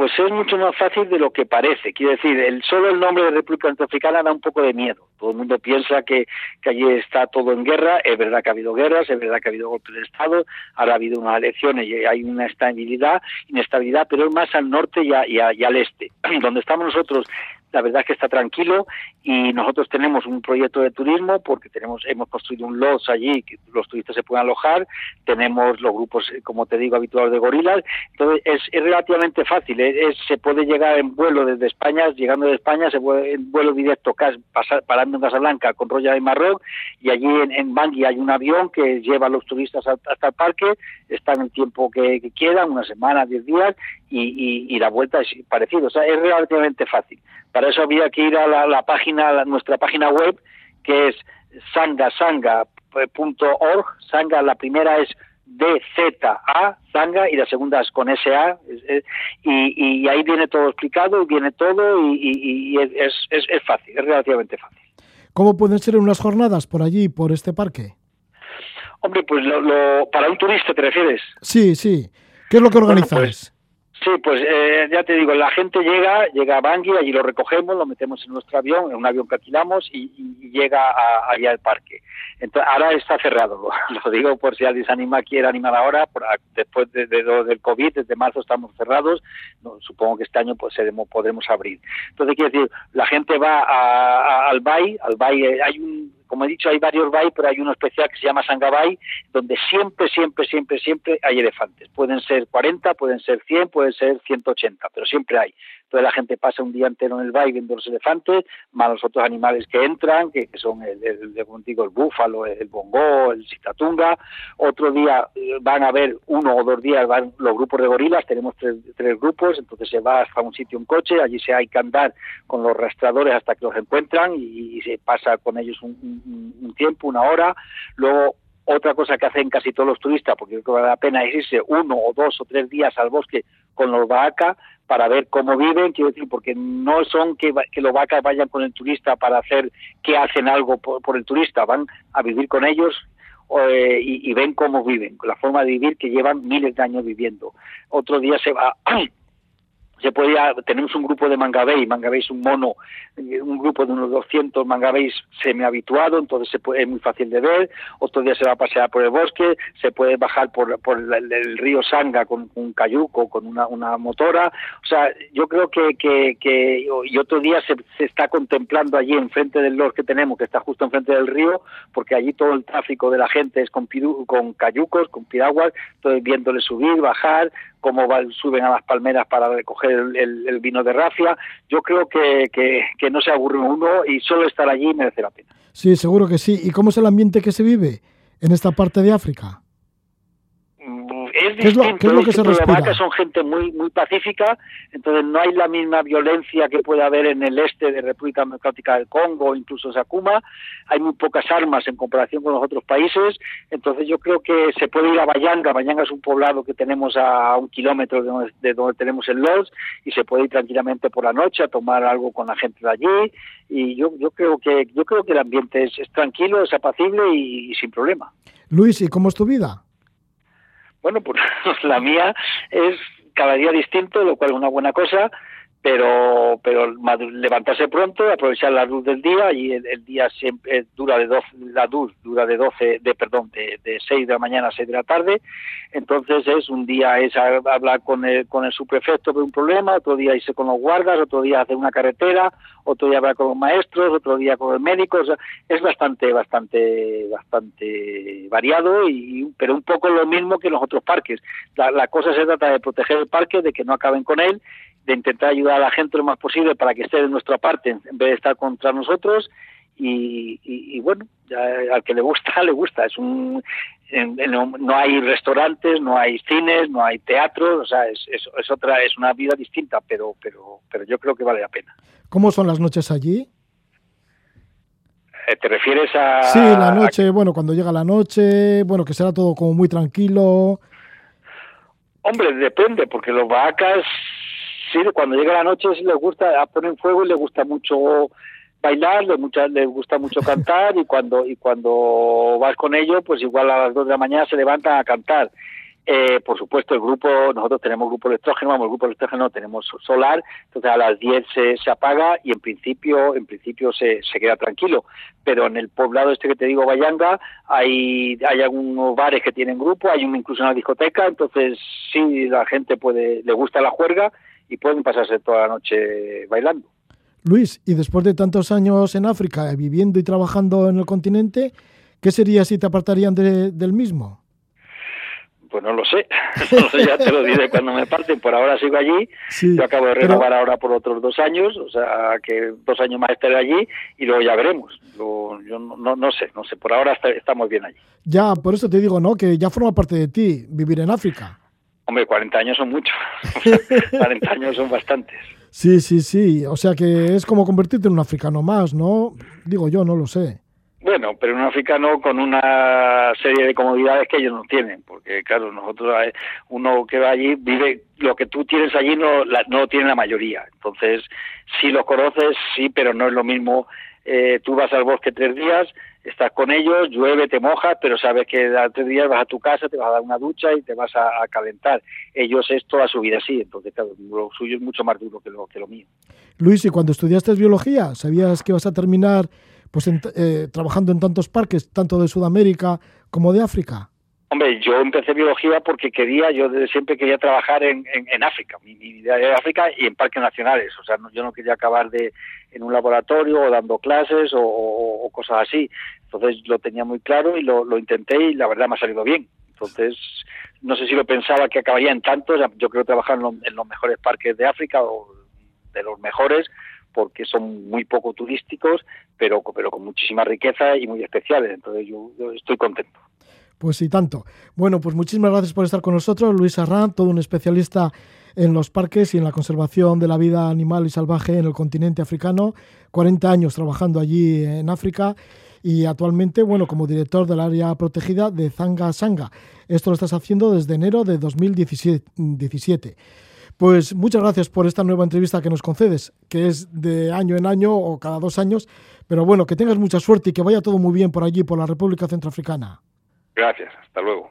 pues es mucho más fácil de lo que parece. Quiero decir, el, solo el nombre de República Centroafricana da un poco de miedo. Todo el mundo piensa que, que, allí está todo en guerra. Es verdad que ha habido guerras, es verdad que ha habido golpes de Estado, ahora ha habido unas elecciones y hay una estabilidad, inestabilidad, pero es más al norte y, y al este. (clears throat) Donde estamos nosotros la verdad es que está tranquilo y nosotros tenemos un proyecto de turismo porque tenemos hemos construido un lodge allí que los turistas se puedan alojar, tenemos los grupos, eh, como te digo, habituales de gorilas, entonces es, relativamente fácil, es, se puede llegar en vuelo desde España, llegando de España, se puede en vuelo directo pasar, parando en Casablanca con Roya de Marroc y allí en, Bangui hay un avión que lleva a los turistas hasta el parque, están el tiempo que, que quieran, una semana, diez días y, la vuelta es parecida, o sea, es relativamente fácil. Para eso había que ir a la, página, nuestra página web, que es sangasanga.org. Sanga, la primera es D-Z-A, Sanga, y la segunda es con S-A, y, ahí viene todo explicado, viene todo, y, es, es, es, fácil, es relativamente fácil. ¿Cómo pueden ser unas jornadas por allí, por este parque? Hombre, pues lo, para un turista, ¿te refieres? Sí, sí. ¿Qué es lo que organizáis? Pues, Sí, pues eh, ya te digo, la gente llega, llega a Bangui, allí lo recogemos, lo metemos en nuestro avión, en un avión que alquilamos y, y llega a, allá al parque. Entonces, ahora está cerrado, (laughs) lo, digo por si alguien se anima, quiere animar ahora, por, después de, de, del COVID, desde marzo estamos cerrados, no, supongo que este año pues seremos, podremos abrir. Entonces, quiero decir, la gente va a, a, al BAI, al BAI eh, hay un como he dicho, hay varios bay, pero hay uno especial que se llama Sangabay, donde siempre, siempre, siempre, siempre hay elefantes. Pueden ser 40, pueden ser 100, pueden ser 180, pero siempre hay. Entonces la gente pasa un día entero en el bay viendo los elefantes, más los otros animales que entran, que, son el, el, el búfalo, el bongo, el citatunga. Otro día eh, van a ver, uno o dos días van los grupos de gorilas, tenemos tres, tres grupos, entonces se va hasta un sitio en coche, allí se hay que andar con los rastreadores hasta que los encuentran y, se pasa con ellos un, un, un tiempo, una hora. Luego otra cosa que hacen casi todos los turistas, porque creo que vale la pena irse uno o dos o tres días al bosque con los vacas para ver cómo viven, quiero decir, porque no son que, que los vacas vayan con el turista para hacer que hacen algo por, por el turista, van a vivir con ellos eh, y, y, ven cómo viven, la forma de vivir que llevan miles de años viviendo. Otro día se va (clears throat) se podía, tenemos un grupo de mangabey es un mono, eh, un grupo de unos 200 mangabeys semi-habituado, entonces se puede, es muy fácil de ver, otro día se va a pasear por el bosque, se puede bajar por, por el, río Sanga con, un cayuco, con una, una motora, o sea, yo creo que, que, que y otro día se, se, está contemplando allí enfrente del los que tenemos, que está justo enfrente del río, porque allí todo el tráfico de la gente es con, con cayucos, con piraguas, entonces viéndole subir, bajar, cómo van, suben a las palmeras para recoger el, vino de rafia. Yo creo que, que, no se aburre uno y solo estar allí merece la pena. Sí, seguro que sí. ¿Y cómo es el ambiente que se vive en esta parte de África? Es ¿Qué es lo, ¿qué es lo que se respira? que son gente muy muy pacífica, entonces no hay la misma violencia que puede haber en el este de República Democrática del Congo, incluso Sakuma, hay muy pocas armas en comparación con los otros países, entonces yo creo que se puede ir a Bayanga, Bayanga es un poblado que tenemos a un kilómetro de donde, de donde tenemos el Lodz, y se puede ir tranquilamente por la noche a tomar algo con la gente de allí, y yo, yo creo que yo creo que el ambiente es, es tranquilo, es apacible y, y sin problema. Luis, ¿y cómo es tu vida? Bueno, pues (laughs) la mía es cada día distinto, lo cual es una buena cosa, pero pero levantarse pronto, aprovechar la luz del día y el, día siempre dura de 12, la luz dura de 12, de perdón, de, de 6 de la mañana a 6 de la tarde, entonces es un día es hablar con el, con el subprefecto de un problema, otro día irse con los guardas, otro día hacer una carretera, otro día hablar con los maestros, otro día con el médico, o sea, es bastante, bastante, bastante variado, y pero un poco lo mismo que en los otros parques. La, la cosa se trata de proteger el parque, de que no acaben con él, de intentar ayudar a la gente lo más posible para que esté de nuestra parte en vez de estar contra nosotros y, y, y bueno, al que le gusta, (laughs) le gusta. Es un, en, en, no hay restaurantes, no hay cines, no hay teatros, o sea, es, es, es, otra, es una vida distinta, pero, pero, pero yo creo que vale la pena. ¿Cómo son las noches allí? ¿Te refieres a...? Sí, la noche, a... bueno, cuando llega la noche, bueno, que será todo como muy tranquilo. Hombre, depende, porque los vacas sí, cuando llega la noche les gusta, ponen fuego y les gusta mucho bailar, les, mucha, les gusta mucho (laughs) cantar y cuando y cuando vas con ellos, pues igual a las dos de la mañana se levantan a cantar. Eh, por supuesto, el grupo, nosotros tenemos grupo electrógeno, vamos, el grupo electrógeno tenemos solar, entonces a las 10 se, se apaga y en principio, en principio se, se queda tranquilo. Pero en el poblado este que te digo, Bayanga, hay, hay algunos bares que tienen grupo, hay un, incluso una discoteca, entonces sí, la gente puede, le gusta la juerga y pueden pasarse toda la noche bailando. Luis, y después de tantos años en África, viviendo y trabajando en el continente, ¿qué sería si te apartarían de, del mismo? Pues no lo sé, (laughs) ya te lo diré cuando me parten, por ahora sigo allí, sí, yo acabo de renovar pero... ahora por otros dos años, o sea que dos años más estaré allí y luego ya veremos, lo, yo no, no, no, sé, no sé, por ahora está, estamos bien allí. Ya, por eso te digo, ¿no? Que ya forma parte de ti vivir en África. Hombre, 40 años son muchos, (laughs) 40 (laughs) años son bastantes. Sí, sí, sí. O sea que es como convertirte en un africano más, ¿no? Digo yo, no lo sé. Bueno, pero un africano con una serie de comodidades que ellos no tienen, porque claro, nosotros, uno que va allí vive, lo que tú tienes allí no, la, no lo tiene la mayoría. Entonces, si lo conoces, sí, pero no es lo mismo. Eh, tú vas al bosque tres días, estás con ellos, llueve, te mojas, pero sabes que a tres días vas a tu casa, te vas a dar una ducha y te vas a, calentar. Ellos es toda su vida así, entonces lo suyo es mucho más duro que lo, que lo mío. Luis, y cuando estudiaste biología, ¿sabías que vas a terminar pues eh, trabajando en tantos parques, tanto de Sudamérica como de África? Hombre, yo empecé biología porque quería, yo siempre quería trabajar en, en, África, mi, idea era África y en parques nacionales, o sea, yo no quería acabar de en un laboratorio o dando clases o, cosas así. Entonces lo tenía muy claro y lo, intenté y la verdad me ha salido bien. Entonces, no sé si lo pensaba que acabaría en tantos, yo creo trabajar en, en los mejores parques de África o de los mejores, porque son muy poco turísticos, pero con muchísima riqueza y muy especiales. Entonces yo estoy contento. Pues sí, tanto. Bueno, pues muchísimas gracias por estar con nosotros, Luis Arran, todo un especialista en los parques y en la conservación de la vida animal y salvaje en el continente africano, 40 años trabajando allí en África y actualmente, bueno, como director del área protegida de Zanga Sanga. Esto lo estás haciendo desde enero de 2017. Pues muchas gracias por esta nueva entrevista que nos concedes, que es de año en año o cada dos años, pero bueno, que tengas mucha suerte y que vaya todo muy bien por allí, por la República Centroafricana. Gracias, hasta luego.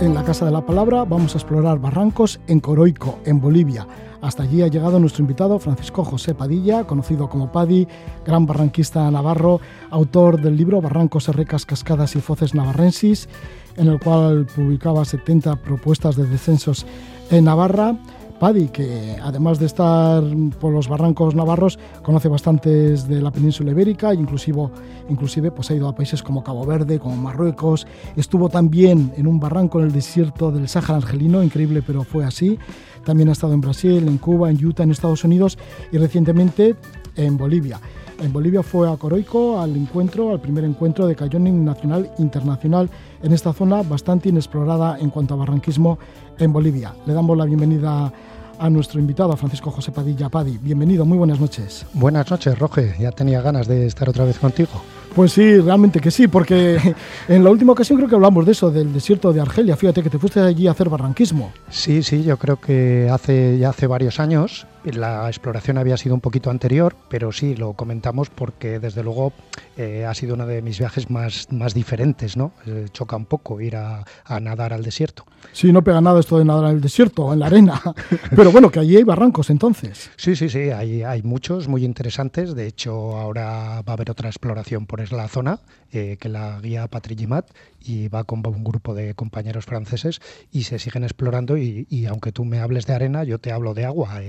En la Casa de la Palabra vamos a explorar barrancos en Coroico, en Bolivia. Hasta allí ha llegado nuestro invitado Francisco José Padilla, conocido como Padi, gran barranquista navarro, autor del libro Barrancos, Serrecas, Cascadas y Foces Navarrensis, en el cual publicaba 70 propuestas de descensos en Navarra Paddy, que además de estar por los barrancos navarros, conoce bastantes de la península ibérica e inclusive, inclusive pues ha ido a países como Cabo Verde, como Marruecos. Estuvo también en un barranco en el desierto del Sáhara argelino, increíble, pero fue así. También ha estado en Brasil, en Cuba, en Utah, en Estados Unidos y recientemente en Bolivia. En Bolivia fue a Coroico al encuentro, al primer encuentro de cayoning nacional internacional en esta zona bastante inexplorada en cuanto a barranquismo en Bolivia. Le damos la bienvenida a nuestro invitado, a Francisco José Padilla Padi. Bienvenido, muy buenas noches. Buenas noches, Roge. Ya tenía ganas de estar otra vez contigo. Pues sí, realmente que sí, porque (laughs) en la última ocasión creo que hablamos de eso, del desierto de Argelia. Fíjate que te fuiste allí a hacer barranquismo. Sí, sí, yo creo que hace ya hace varios años la exploración había sido un poquito anterior, pero sí, lo comentamos porque desde luego eh, ha sido uno de mis viajes más, más diferentes, ¿no? Eh, choca un poco ir a, nadar al desierto. Sí, no pega nada esto de nadar al desierto, en la arena. (laughs) pero bueno, que allí hay barrancos entonces. Sí, sí, sí, hay, hay muchos muy interesantes. De hecho, ahora va a haber otra exploración por la zona eh, que la guía Patrick Gimat y va con un grupo de compañeros franceses y se siguen explorando y, aunque tú me hables de arena, yo te hablo de agua.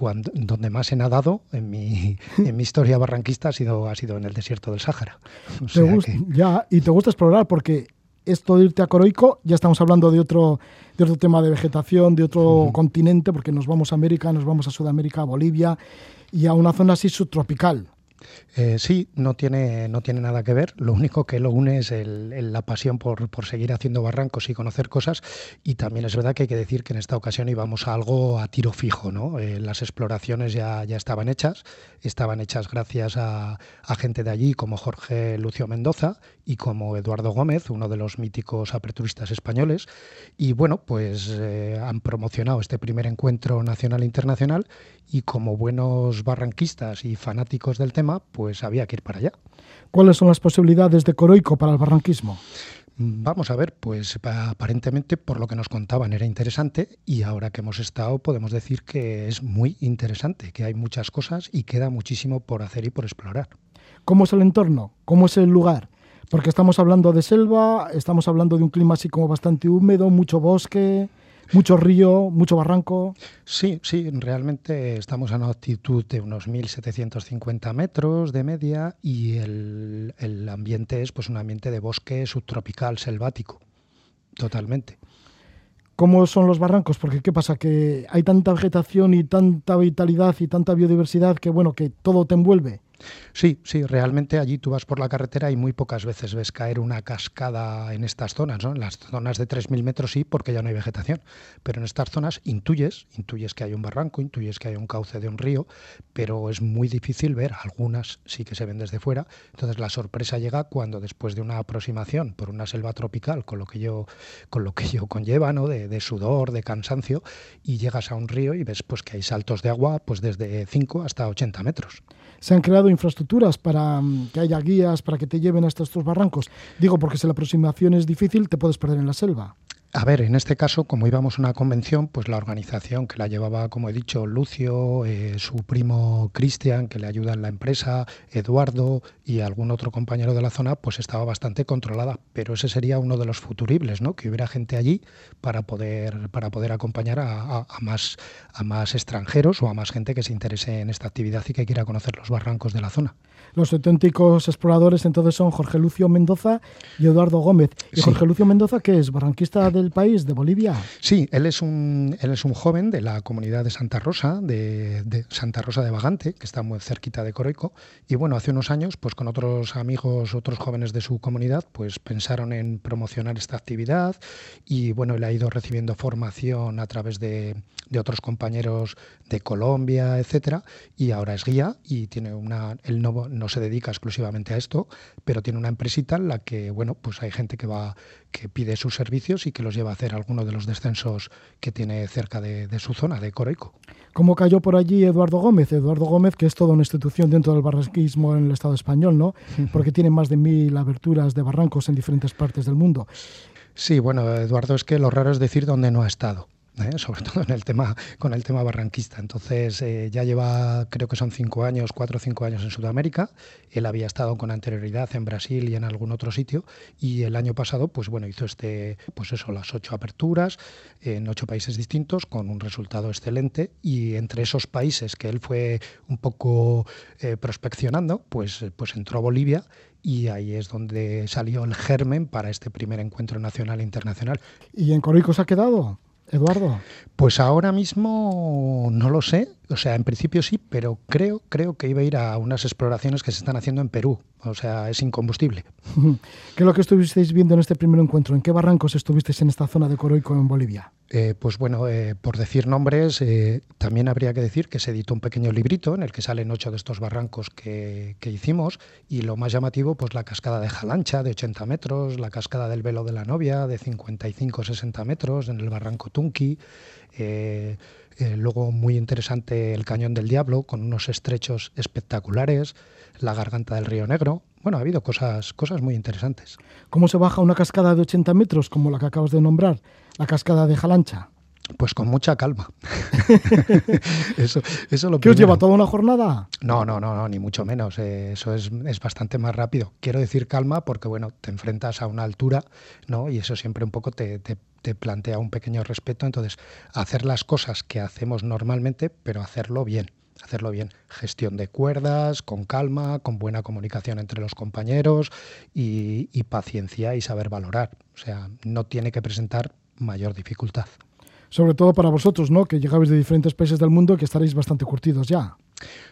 Cuando, donde más he nadado en mi, (laughs) en mi historia barranquista ha sido, ha sido en el desierto del Sáhara. Ya, y te gusta explorar porque esto de irte a Coroico, ya estamos hablando de otro, de otro tema de vegetación, de otro continente, porque nos vamos a América, nos vamos a Sudamérica, a Bolivia y a una zona así subtropical. Eh, sí, no tiene, no tiene nada que ver. Lo único que lo une es la pasión por, seguir haciendo barrancos y conocer cosas. Y también es verdad que hay que decir que en esta ocasión íbamos a algo a tiro fijo. ¿no? Eh, las exploraciones ya, ya estaban hechas. Estaban hechas gracias a, gente de allí como Jorge Lucio Mendoza y como Eduardo Gómez, uno de los míticos aperturistas españoles. Y bueno, pues eh, han promocionado este primer encuentro nacional internacional y como buenos barranquistas y fanáticos del tema, pues había que ir para allá. ¿Cuáles son las posibilidades de Coroico para el barranquismo? Vamos a ver, pues aparentemente por lo que nos contaban era interesante y ahora que hemos estado podemos decir que es muy interesante, que hay muchas cosas y queda muchísimo por hacer y por explorar. ¿Cómo es el entorno? ¿Cómo es el lugar? Porque estamos hablando de selva, estamos hablando de un clima así como bastante húmedo, mucho bosque. Mucho río, mucho barranco. Sí, sí, realmente estamos a una altitud de unos 1.750 metros de media y el, el ambiente es pues un ambiente de bosque subtropical, selvático, totalmente. ¿Cómo son los barrancos? Porque ¿qué pasa? Que hay tanta vegetación y tanta vitalidad y tanta biodiversidad que, bueno, que todo te envuelve. Sí, sí, realmente allí tú vas por la carretera y muy pocas veces ves caer una cascada en estas zonas, ¿no? En las zonas de 3.000 metros sí, porque ya no hay vegetación, pero en estas zonas intuyes, intuyes que hay un barranco, intuyes que hay un cauce de un río, pero es muy difícil ver, algunas sí que se ven desde fuera, entonces la sorpresa llega cuando después de una aproximación por una selva tropical, con lo que yo, con lo que yo conlleva, ¿no? De, de sudor, de cansancio, y llegas a un río y ves pues que hay saltos de agua pues desde 5 hasta 80 metros se han creado infraestructuras para mm, que haya guías para que te lleven hasta estos barrancos. Digo, porque si la aproximación es difícil, te puedes perder en la selva. A ver, en este caso, como íbamos a una convención, pues la organización que la llevaba, como he dicho, Lucio, eh, su primo Cristian, que le ayuda en la empresa, Eduardo y algún otro compañero de la zona, pues estaba bastante controlada. Pero ese sería uno de los futuribles, ¿no? Que hubiera gente allí para poder, para poder acompañar a, más, a más extranjeros o a más gente que se interese en esta actividad y que quiera conocer los barrancos de la zona. Los auténticos exploradores entonces son Jorge Lucio Mendoza y Eduardo Gómez. ¿Y Jorge Lucio Mendoza qué es? ¿Barranquista de del país, de Bolivia. Sí, él es un, él es un joven de la comunidad de Santa Rosa, de, de, Santa Rosa de Bagante, que está muy cerquita de Coroico. Y bueno, hace unos años, pues con otros amigos, otros jóvenes de su comunidad, pues pensaron en promocionar esta actividad y bueno, él ha ido recibiendo formación a través de, de otros compañeros de Colombia, etcétera, y ahora es guía y tiene una, él no, no se dedica exclusivamente a esto, pero tiene una empresita en la que, bueno, pues hay gente que va, que pide sus servicios y que los lleva a hacer alguno de los descensos que tiene cerca de, su zona, de Coroico. ¿Cómo cayó por allí Eduardo Gómez? Eduardo Gómez, que es toda una institución dentro del barranquismo en el Estado español, ¿no? Porque tiene más de mil aberturas de barrancos en diferentes partes del mundo. Sí, bueno, Eduardo, es que lo raro es decir dónde no ha estado. ¿Eh? sobre (laughs) todo en el tema, con el tema barranquista. Entonces eh, ya lleva, creo que son cinco años, cuatro o cinco años en Sudamérica. Él había estado con anterioridad en Brasil y en algún otro sitio. Y el año pasado, pues bueno, hizo este, pues eso, las ocho aperturas en ocho países distintos con un resultado excelente. Y entre esos países que él fue un poco eh, prospeccionando, pues, pues entró a Bolivia y ahí es donde salió el germen para este primer encuentro nacional e internacional. ¿Y en Corico se ha quedado? Eduardo. Pues ahora mismo no lo sé, o sea, en principio sí, pero creo, creo que iba a ir a unas exploraciones que se están haciendo en Perú. O sea, es incombustible. (laughs) ¿Qué es lo que estuvisteis viendo en este primer encuentro? ¿En qué barrancos estuvisteis en esta zona de Coroico en Bolivia? Eh, pues bueno, eh, por decir nombres, eh, también habría que decir que se editó un pequeño librito en el que salen ocho de estos barrancos que, que hicimos y lo más llamativo, pues la cascada de Jalancha de 80 metros, la cascada del Velo de la Novia de 55-60 metros en el barranco Tunqui, luego muy interesante el Cañón del Diablo, con unos estrechos espectaculares, la garganta del Río Negro. Bueno, ha habido cosas, cosas muy interesantes. ¿Cómo se baja una cascada de 80 metros, como la que acabas de nombrar, la cascada de Jalancha? Pues con mucha calma. (laughs) eso, eso lo ¿Qué os lleva toda una jornada? No, no, no, no ni mucho menos. Eh, eso es, es, bastante más rápido. Quiero decir calma porque, bueno, te enfrentas a una altura, ¿no? Y eso siempre un poco te, te, te plantea un pequeño respeto. Entonces, hacer las cosas que hacemos normalmente, pero hacerlo bien hacerlo bien. Gestión de cuerdas, con calma, con buena comunicación entre los compañeros y, y, paciencia y saber valorar. O sea, no tiene que presentar mayor dificultad sobre todo para vosotros, ¿no? Que llegabais de diferentes países del mundo que estaréis bastante curtidos ya.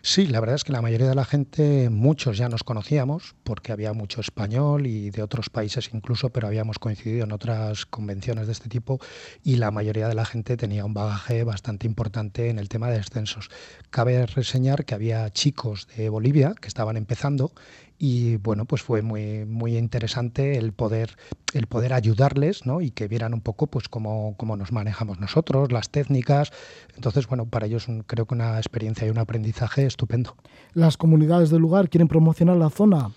Sí, la verdad es que la mayoría de la gente, muchos ya nos conocíamos, porque había mucho español y de otros países incluso, pero habíamos coincidido en otras convenciones de este tipo y la mayoría de la gente tenía un bagaje bastante importante en el tema de descensos. Cabe reseñar que había chicos de Bolivia que estaban empezando y bueno, pues fue muy, muy interesante el poder, el poder ayudarles ¿no? y que vieran un poco pues cómo, cómo nos manejamos nosotros, las técnicas. Entonces, bueno, para ellos creo que una experiencia y un aprendizaje estupendo. Las comunidades del lugar quieren promocionar la zona,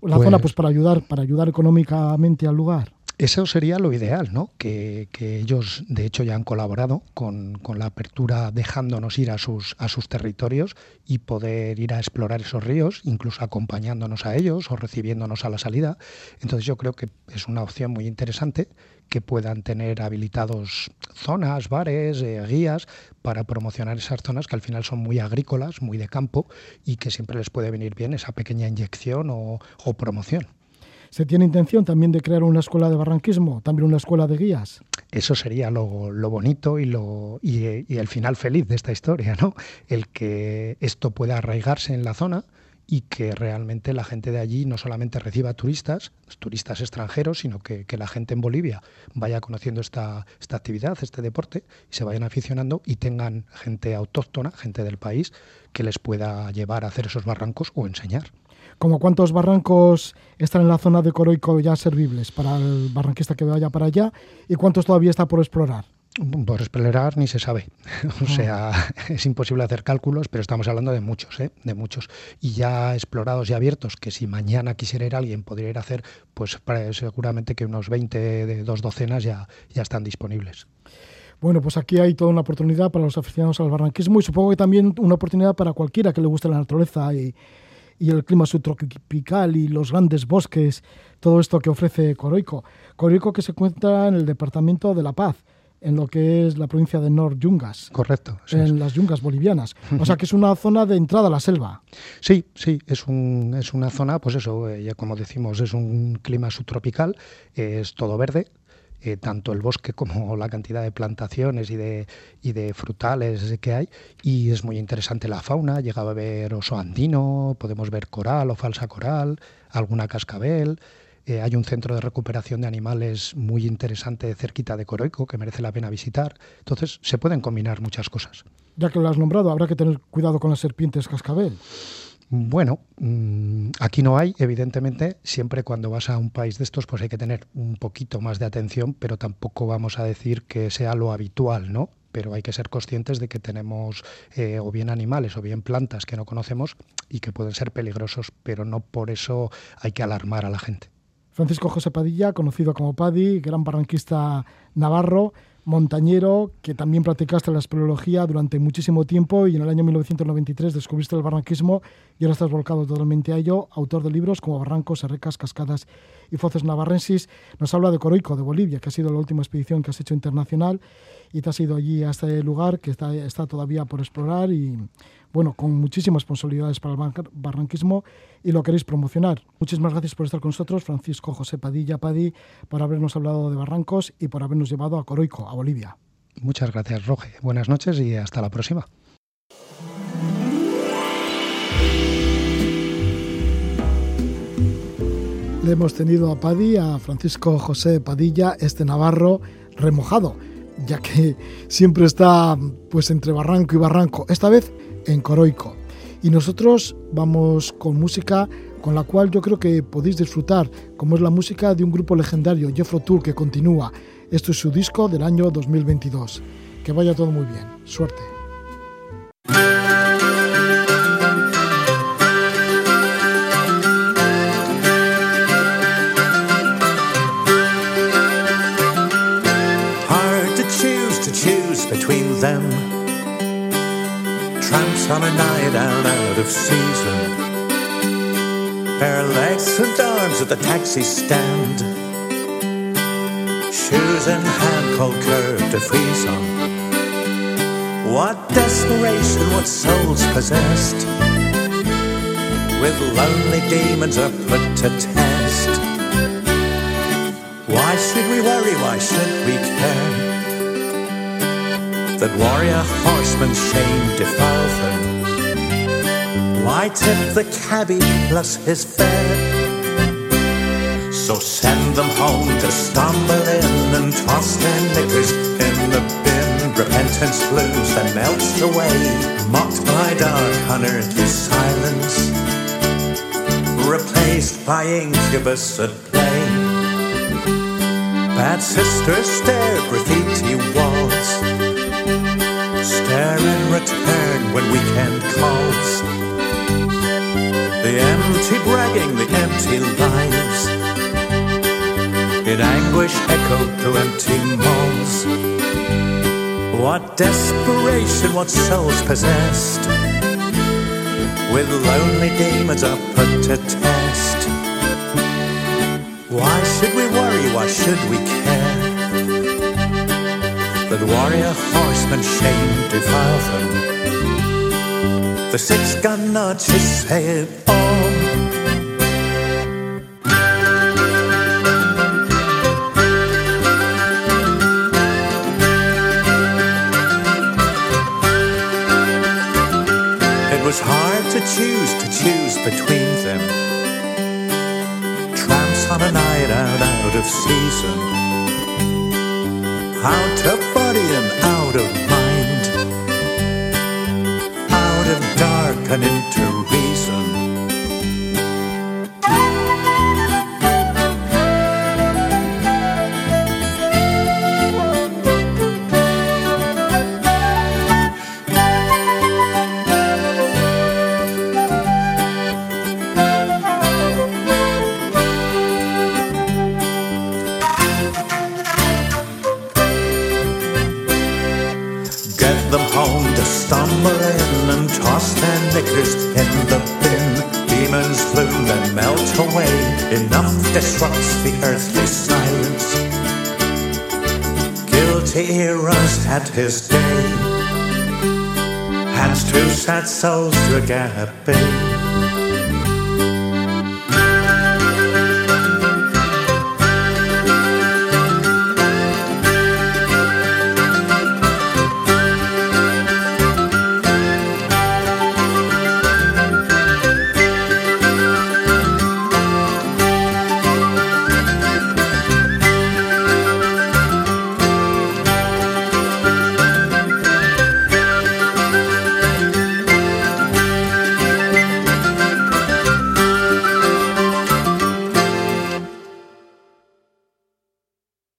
la zona pues, pues para ayudar, para ayudar económicamente al lugar. Eso sería lo ideal, ¿no? Que, ellos, de hecho, ya han colaborado con, la apertura dejándonos ir a sus, a sus territorios y poder ir a explorar esos ríos, incluso acompañándonos a ellos o recibiéndonos a la salida. Entonces yo creo que es una opción muy interesante que puedan tener habilitados zonas, bares, eh, guías para promocionar esas zonas que al final son muy agrícolas, muy de campo y que siempre les puede venir bien esa pequeña inyección o promoción. ¿Se tiene intención también de crear una escuela de barranquismo, también una escuela de guías? Eso sería lo, bonito y, lo, y, el final feliz de esta historia, ¿no? El que esto pueda arraigarse en la zona y que realmente la gente de allí no solamente reciba turistas, turistas extranjeros, sino que, la gente en Bolivia vaya conociendo esta, esta actividad, este deporte, y se vayan aficionando y tengan gente autóctona, gente del país, que les pueda llevar a hacer esos barrancos o enseñar. ¿Como cuántos barrancos están en la zona de Coroico ya servibles para el barranquista que vaya para allá y cuántos todavía está por explorar? Por explorar ni se sabe. (laughs) O sea, (laughs) es imposible hacer cálculos, pero estamos hablando de muchos, ¿eh? de muchos. Y ya explorados y abiertos, que si mañana quisiera ir alguien, podría ir a hacer, pues seguramente que unos 20 de dos docenas ya, ya están disponibles. Bueno, pues aquí hay toda una oportunidad para los aficionados al barranquismo y supongo que también una oportunidad para cualquiera que le guste la naturaleza y, y el clima subtropical y los grandes bosques, todo esto que ofrece Coroico. Coroico que se encuentra en el departamento de La Paz, en lo que es la provincia de Nor Yungas. Correcto. En las yungas bolivianas. O sea que es una zona de entrada a la selva. Sí, sí, es, un, es una zona, pues eso, eh, ya como decimos, es un clima subtropical, es todo verde, eh, tanto el bosque como (laughs) la cantidad de plantaciones y de, y de frutales que hay. Y es muy interesante la fauna. Llegaba a ver oso andino, podemos ver coral o falsa coral, alguna cascabel. Eh, hay un centro de recuperación de animales muy interesante cerquita de Coroico que merece la pena visitar. Entonces se pueden combinar muchas cosas. Ya que lo has nombrado, habrá que tener cuidado con las serpientes cascabel. Bueno, mm, aquí no hay, evidentemente, siempre cuando vas a un país de estos, pues hay que tener un poquito más de atención, pero tampoco vamos a decir que sea lo habitual, ¿no? Pero hay que ser conscientes de que tenemos eh, o bien animales o bien plantas que no conocemos y que pueden ser peligrosos, pero no por eso hay que alarmar a la gente. Francisco José Padilla, conocido como Padi, gran barranquista navarro, montañero, que también practicaste la espeleología durante muchísimo tiempo y en el año 1993 descubriste el barranquismo y ahora estás volcado totalmente a ello, autor de libros como Barrancos, Serrecas, Cascadas y Foces Navarrensis. Nos habla de Coroico, de Bolivia, que ha sido la última expedición que has hecho internacional y te has ido allí a este lugar que está, está todavía por explorar y bueno, con muchísimas posibilidades para el barranquismo y lo queréis promocionar. Muchísimas gracias por estar con nosotros, Francisco José Padilla Padi, por habernos hablado de barrancos y por habernos llevado a Coroico, a Bolivia. Muchas gracias, Roge. Buenas noches y hasta la próxima. Le hemos tenido a Padi, a Francisco José Padilla, este navarro remojado, ya que siempre está pues entre barranco y barranco. Esta vez en Coroico. Y nosotros vamos con música con la cual yo creo que podéis disfrutar, como es la música de un grupo legendario, Jeffro Tour, que continúa. Esto es su disco del año 2022. Que vaya todo muy bien. Suerte. On a night out out of season. Bare legs and arms at the taxi stand. Shoes in hand, cold curve to freeze on. What desperation, what souls possessed. With lonely demons are put to test. Why should we worry? Why should we? That warrior horsemen shame defile them. Why tip the cabbie plus his fare? So send them home to stumble in and toss their knickers in the bin. Repentance lose and melts away, mocked by dark unearthly silence, replaced by incubus at play. Bad sisters stare graffiti stare in return when weekend calls. The empty bragging, the empty lies. In anguish echo through empty malls. What desperation, what souls possessed. With lonely demons are put to test. Why should we worry? Why should we care? with warrior horsemen shame defile them. The six gun nods his head on. It was hard to choose, to choose between them. Tramps on a night out, out of season. How to out of mind, out of dark uninterrupted. his day. Hands two sad souls to a gap